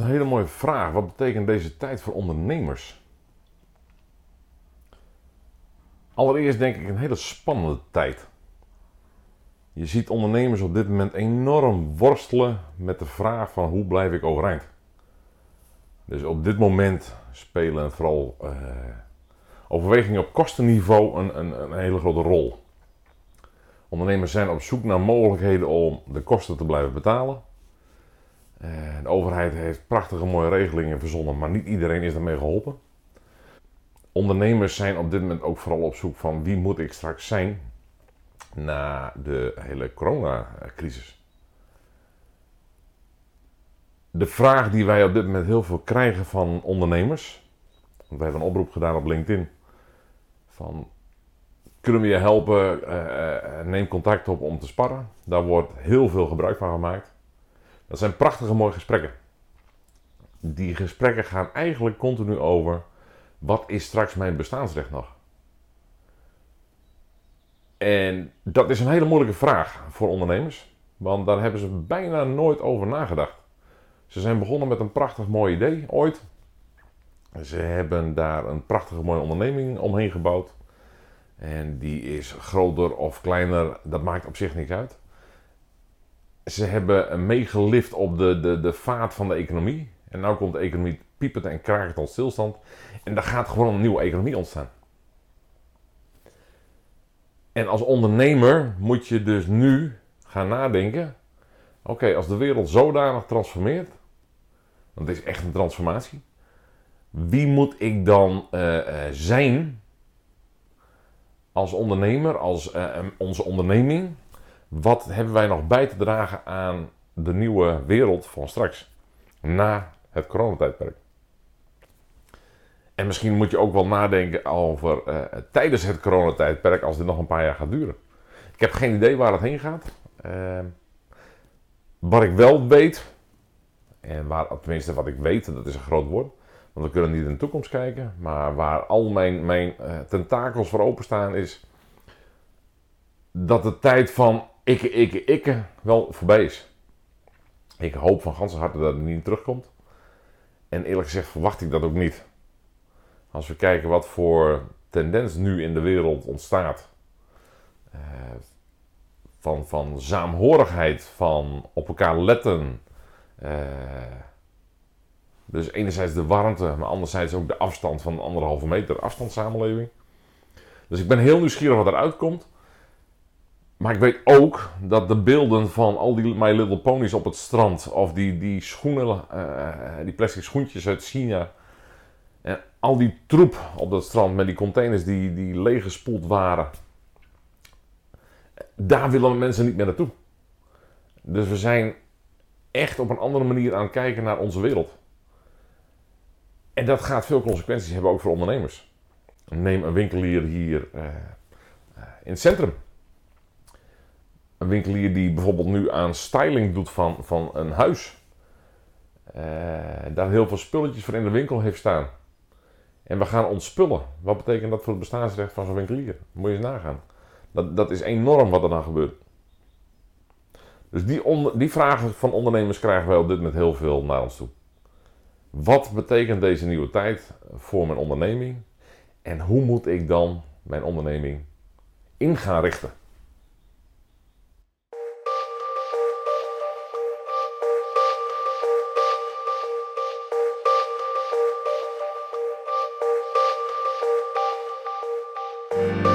een hele mooie vraag. Wat betekent deze tijd voor ondernemers? Allereerst denk ik een hele spannende tijd. Je ziet ondernemers op dit moment enorm worstelen met de vraag van hoe blijf ik overeind. Dus op dit moment spelen vooral uh, overwegingen op kostenniveau een, een, een hele grote rol. Ondernemers zijn op zoek naar mogelijkheden om de kosten te blijven betalen. Eh, de overheid heeft prachtige mooie regelingen verzonnen, maar niet iedereen is daarmee geholpen. Ondernemers zijn op dit moment ook vooral op zoek van wie moet ik straks zijn na de hele coronacrisis. De vraag die wij op dit moment heel veel krijgen van ondernemers. We hebben een oproep gedaan op LinkedIn. Van kunnen we je helpen? Uh, neem contact op om te sparren. Daar wordt heel veel gebruik van gemaakt. Dat zijn prachtige mooie gesprekken. Die gesprekken gaan eigenlijk continu over wat is straks mijn bestaansrecht nog? En dat is een hele moeilijke vraag voor ondernemers, want daar hebben ze bijna nooit over nagedacht. Ze zijn begonnen met een prachtig mooi idee ooit. Ze hebben daar een prachtige mooie onderneming omheen gebouwd. En die is groter of kleiner, dat maakt op zich niks uit. Ze hebben meegelift op de, de, de vaart van de economie. En nu komt de economie piepend en krakend tot stilstand. En daar gaat gewoon een nieuwe economie ontstaan. En als ondernemer moet je dus nu gaan nadenken: oké, als de wereld zodanig transformeert, want het is echt een transformatie, wie moet ik dan uh, uh, zijn als ondernemer, als uh, onze onderneming? Wat hebben wij nog bij te dragen aan de nieuwe wereld van straks, na het coronatijdperk? En misschien moet je ook wel nadenken over uh, tijdens het coronatijdperk, als dit nog een paar jaar gaat duren. Ik heb geen idee waar het heen gaat. Uh, wat ik wel weet, en waar, tenminste wat ik weet, dat is een groot woord, want we kunnen niet in de toekomst kijken, maar waar al mijn, mijn uh, tentakels voor openstaan is dat de tijd van ikke, ikke, ikke wel voorbij is. Ik hoop van ganse harte dat het niet terugkomt. En eerlijk gezegd verwacht ik dat ook niet. Als we kijken wat voor tendens nu in de wereld ontstaat. Uh, van, van saamhorigheid, van op elkaar letten. Uh, dus enerzijds de warmte, maar anderzijds ook de afstand van anderhalve meter afstandssamenleving. Dus ik ben heel nieuwsgierig wat eruit komt. Maar ik weet ook dat de beelden van al die My Little Ponies op het strand, of die, die schoenen, uh, die plastic schoentjes uit China, en al die troep op dat strand met die containers die, die leeggespoeld waren. Daar willen mensen niet meer naartoe. Dus we zijn echt op een andere manier aan het kijken naar onze wereld. En dat gaat veel consequenties hebben ook voor ondernemers. Neem een winkelier hier uh, in het centrum. Een winkelier die bijvoorbeeld nu aan styling doet van, van een huis. Uh, daar heel veel spulletjes voor in de winkel heeft staan. En we gaan ontspullen. Wat betekent dat voor het bestaansrecht van zo'n winkelier? Moet je eens nagaan. Dat, dat is enorm wat er dan gebeurt. Dus die, onder, die vragen van ondernemers krijgen wij op dit moment heel veel naar ons toe. Wat betekent deze nieuwe tijd voor mijn onderneming? En hoe moet ik dan mijn onderneming in gaan richten? Bye.